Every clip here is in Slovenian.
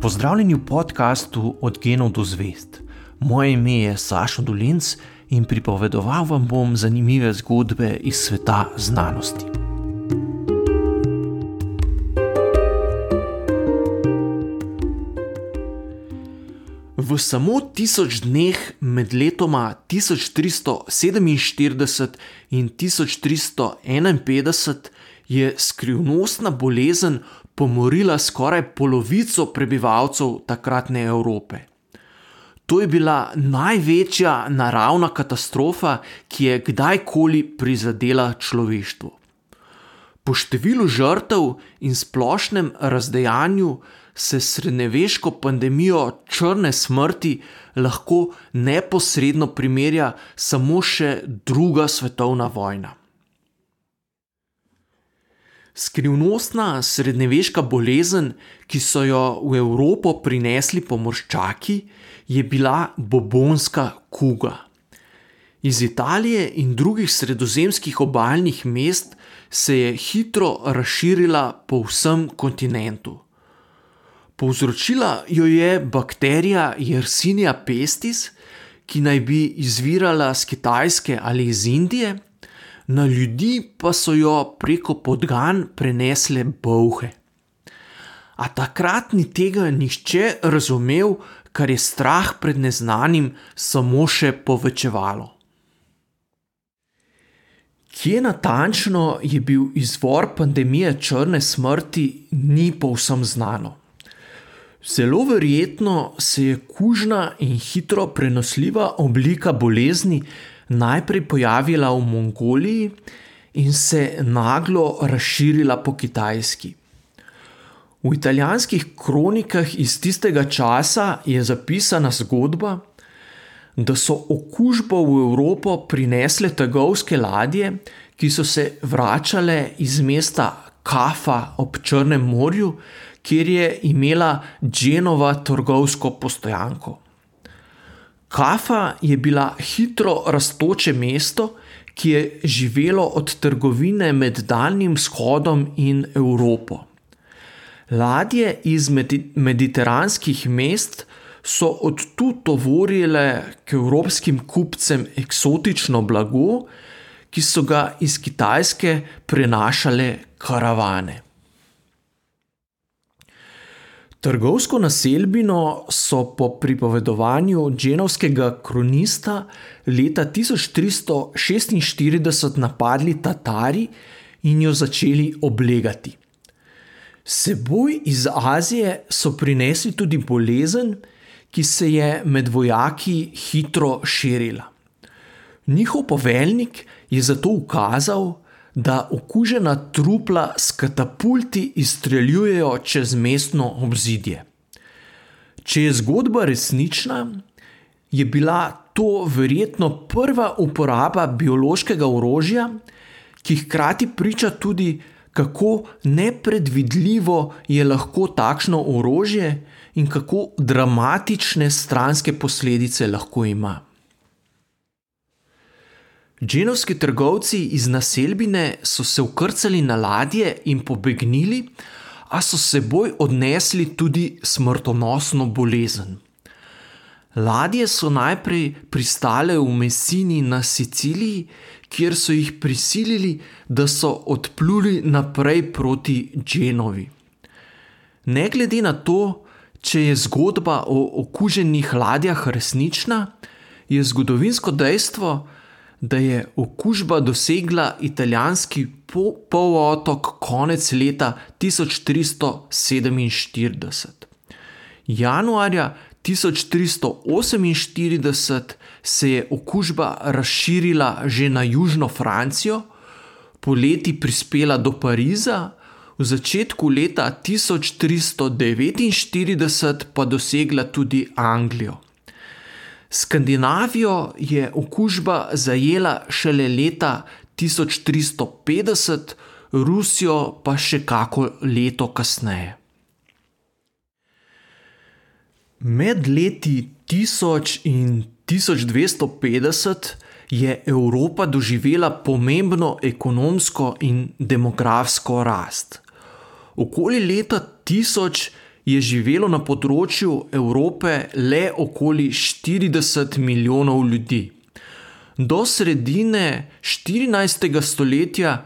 Pozdravljeni v podkastu Od genov do zvest. Moje ime je Sašo Dolinc in pripovedoval vam bom zanimive zgodbe iz sveta znanosti. V samo tisoč dneh med letoma 1347 in 1351 je skrivnostna bolezen pomorila skoraj polovico prebivalcev takratne Evrope. To je bila največja naravna katastrofa, ki je kdajkoli prizadela človeštvo. Po številu žrtev in splošnem razdejanju se s srednjeveško pandemijo črne smrti lahko neposredno primerja samo še druga svetovna vojna. Skrivnostna srednjeveška bolezen, ki so jo v Evropo prinesli pomorščaki, je bila bobonska kuga. Iz Italije in drugih sredozemskih obaljnih mest se je hitro razširila po vsem kontinentu. Povzročila jo je bakterija Yersinia pestis, ki naj bi izvirala z Kitajske ali iz Indije na ljudi pa so jo preko podgan prenesle bohe. A takrat ni tega nihče razumel, kar je strah pred neznanim samo še povečevalo. Kje natančno je bil izvor pandemije črne smrti, ni povsem znano. Zelo verjetno se je kužna in hitro prenosljiva oblika bolezni najprej pojavila v Mongoliji in se naglo razširila po Kitajski. V italijanskih kronikah iz tistega časa je zapisana zgodba, da so okužbo v Evropo prinesle trgovske ladje, ki so se vračale iz mesta Kafa ob Črnem morju, kjer je imela Dženova trgovsko postojanko. Kafa je bila hitro raztoče mesto, ki je živelo od trgovine med Daljnim vzhodom in Evropo. Ladje iz mediteranskih mest so od tu tovorile k evropskim kupcem eksotično blago, ki so ga iz Kitajske prenašale karavane. Trgovsko naselbino so po pripovedovanju dženovskega kronista leta 1346 napadli Tatari in jo začeli oblegati. Seboj iz Azije so prinesli tudi bolezen, ki se je med vojaki hitro širila. Njihov poveljnik je zato ukazal, da okužena trupla s katapulti izstreljujejo čez mestno obzidje. Če je zgodba resnična, je bila to verjetno prva uporaba biološkega orožja, ki hkrati priča tudi, kako nepredvidljivo je lahko takšno orožje in kako dramatične stranske posledice lahko ima. Dženovski trgovci iz naselbine so se ukrcali na ladje in pobegnili, a so seboj odnesli tudi smrtonosno bolezen. Ladje so najprej pristale v Messini na Siciliji, kjer so jih prisilili, da so odpluli naprej proti Dženovi. Ne glede na to, če je zgodba o okuženih ladjah resnična, je zgodovinsko dejstvo, da je okužba dosegla italijanski polotok konec leta 1347. Januarja 1348 se je okužba razširila že na južno Francijo, poleti prispela do Pariza, v začetku leta 1349 pa dosegla tudi Anglijo. Skandinavijo je okužba zajela šele leta 1350, Rusijo pa še kako leto kasneje. Med leti 1000 in 1250 je Evropa doživela pomembno ekonomsko in demografsko rast. Okoli leta 1000 je živelo na področju Evrope le okoli 40 milijonov ljudi. Do sredine 14. stoletja,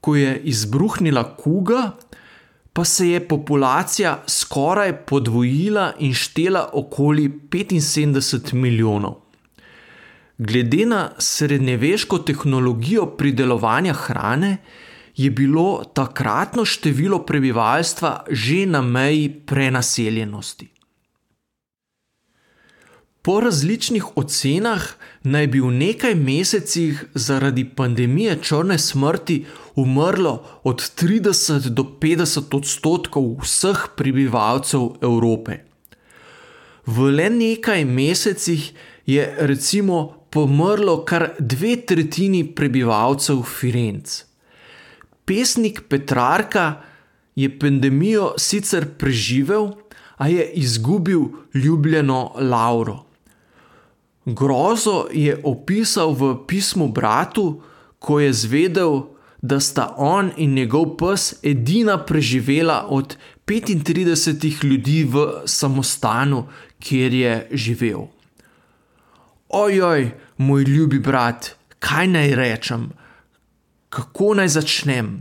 ko je izbruhnila kuga, pa se je populacija skoraj podvojila in štela okoli 75 milijonov. Glede na srednjeveško tehnologijo pridelovanja hrane, je bilo takratno število prebivalstva že na meji prenaseljenosti. Po različnih ocenah naj bi v nekaj mesecih zaradi pandemije črne smrti umrlo od 30 do 50 odstotkov vseh prebivalcev Evrope. V le nekaj mesecih je recimo pomrlo kar dve tretjini prebivalcev Firenc. Pesnik Petrarka je pandemijo sicer preživel, a je izgubil ljubljeno Lauro. Grozo je opisal v pismu bratu, ko je zvedel, da sta on in njegov pes edina preživela od 35 ljudi v samostanu, kjer je živel. Ojoj, moj ljubi brat, kaj naj rečem, kako naj začnem,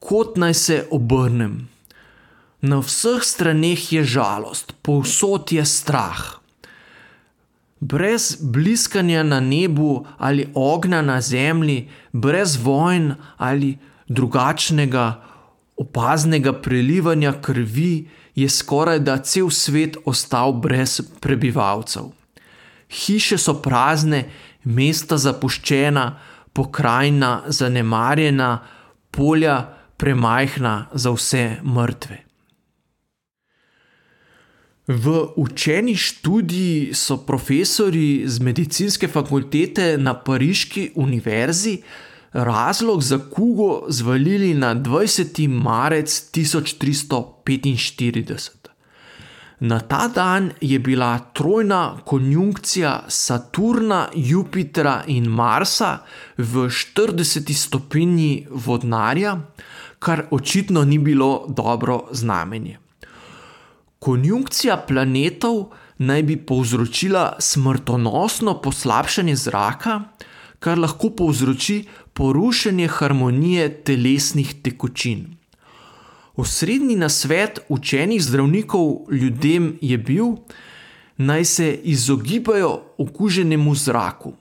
kot naj se obrnem. Na vseh straneh je žalost, povsod je strah. Brez bliskanja na nebu ali ognja na zemlji, brez vojn ali drugačnega opaznega prelivanja krvi, je skoraj da cel svet ostal brez prebivalcev. Hiše so prazne, mesta zapuščena, pokrajina zanemarjena, polja premajhna za vse mrtve. V učeni študiji so profesori z medicinske fakultete na Pariški univerzi razlog za kugo zvalili na 20. marec 1345. Na ta dan je bila trojna konjunkcija Saturna, Jupitra in Marsa v 40 stopinji vodnarja, kar očitno ni bilo dobro znamenje. Konjunkcija planetov naj bi povzročila smrtonosno poslabšanje zraka, kar lahko povzroči porušenje harmonije telesnih tekočin. Osrednji nasvet učenih zdravnikov ljudem je bil, naj se izogibajo okuženemu zraku.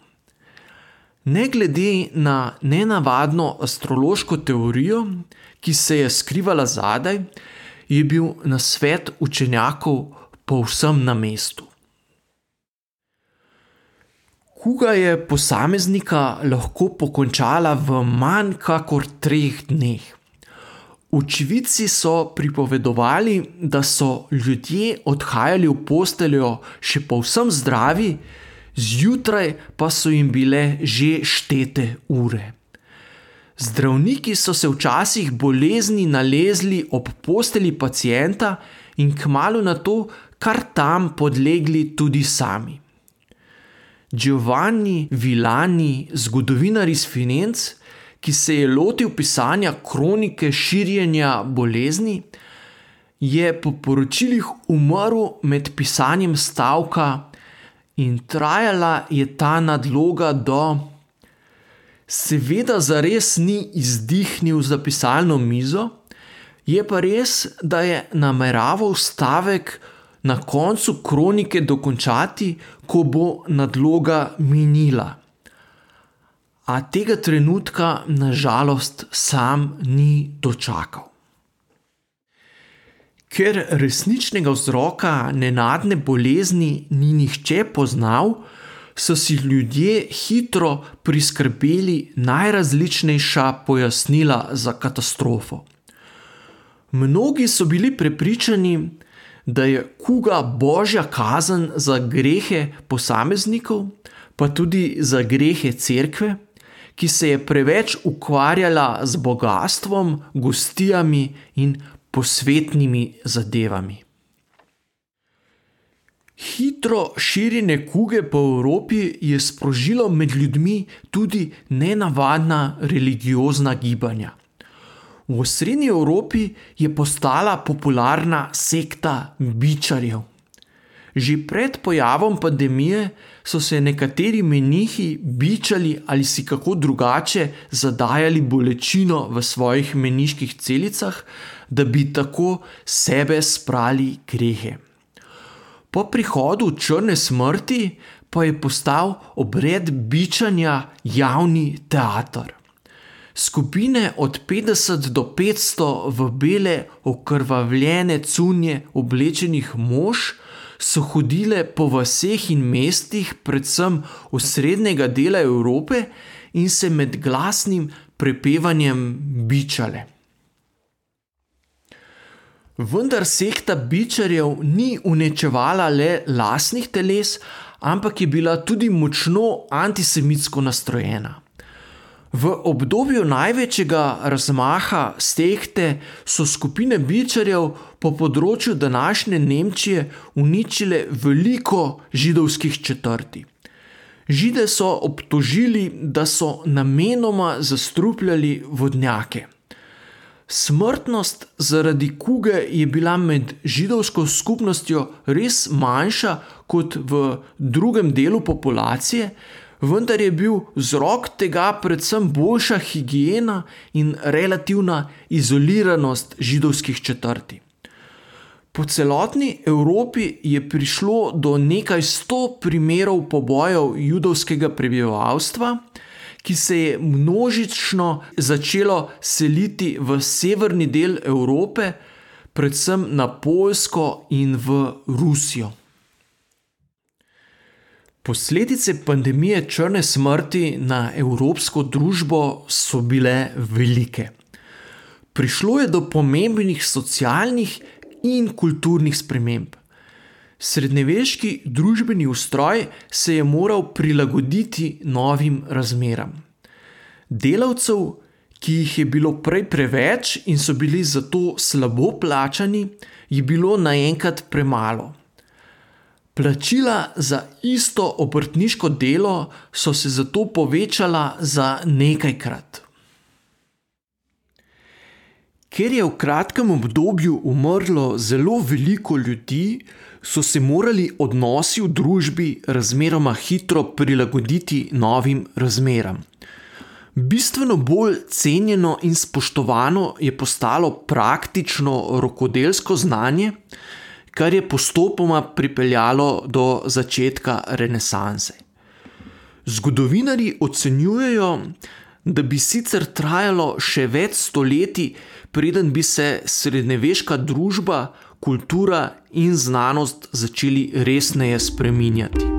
Ne glede na nenavadno astrološko teorijo, ki se je skrivala zadaj, je bil nasvet učenjakov povsem na mestu. Kuga je posameznika lahko pokončala v manj kot treh dneh. Učvici so pripovedovali, da so ljudje odhajali v posteljo še povsem zdravi, zjutraj pa so jim bile že štete ure. Zdravniki so se včasih bolezni nalezli ob posteli pacijenta in kmalo na to, kar tam podlegli tudi sami. Giovanni Villani, zgodovinar iz Financ, ki se je lotil pisanja kronike širjenja bolezni, je po poročilih umrl med pisanjem stavka in trajala je ta nadloga do Seveda, za res ni izdihnil za pisalno mizo, je pa res, da je nameraval stavek na koncu kronike dokončati, ko bo nadloga minila. A tega trenutka, nažalost, sam ni dočakal. Ker resničnega vzroka nenadne bolezni ni nihče poznal, so si ljudje hitro priskrbeli najrazličnejša pojasnila za katastrofo. Mnogi so bili prepričani, da je kuga božja kazen za grehe posameznikov, pa tudi za grehe cerkve, ki se je preveč ukvarjala z bogatstvom, gostijami in posvetnimi zadevami. Hitro širjenje kuge po Evropi je sprožilo med ljudmi tudi nenavadna religiozna gibanja. V srednji Evropi je postala popularna sekta bičarjev. Že pred pojavom pandemije so se nekateri menihi bičali ali si kako drugače zadajali bolečino v svojih meniških celicah, da bi tako sebe sprali grehe. Po prihodu črne smrti pa je postal obred bičanja javni teater. Skupine od 50 do 500 v bele, okrvavljene cunje oblečenih mož so hodile po vseh in mestih, predvsem v srednjega dela Evrope, in se med glasnim prepevanjem bičale. Vendar sekta bičarjev ni unečevala le lasnih teles, ampak je bila tudi močno antisemitsko nastrojena. V obdobju največjega razmaha stekte so skupine bičarjev po področju današnje Nemčije uničile veliko židovskih četrti. Žide so obtožili, da so namenoma zastrupljali vodnjake. Smrtnost zaradi kuge je bila med židovsko skupnostjo res manjša kot v drugem delu populacije, vendar je bil vzrok tega predvsem boljša higiena in relativna izoliranost židovskih četrti. Po celotni Evropi je prišlo do nekaj sto primerov pobojev judovskega prebivalstva, ki se je množično začelo seliti v severni del Evrope, predvsem na Poljsko in v Rusijo. Posledice pandemije črne smrti na evropsko družbo so bile velike. Prišlo je do pomembnih socialnih in kulturnih sprememb. Srednjeveški družbeni ustroj se je moral prilagoditi novim razmeram. Delavcev, ki jih je bilo prej preveč in so bili zato slabo plačani, je bilo naenkrat premalo. Plačila za isto obrtniško delo so se zato povečala za nekajkrat. Ker je v kratkem obdobju umrlo zelo veliko ljudi, so se morali odnosi v družbi razmeroma hitro prilagoditi novim razmeram. Bistveno bolj cenjeno in spoštovano je postalo praktično rokodelsko znanje, kar je postopoma pripeljalo do začetka renesanse. Zgodovinari ocenjujejo, da bi sicer trajalo še več stoletij, preden bi se srednjeveška družba, kultura in znanost začeli resneje spreminjati.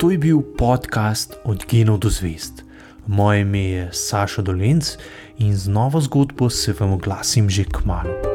To je bil podcast Od genov do zvest. Moje ime je Saša Dolence in z novo zgodbo se vam oglasim že k malu.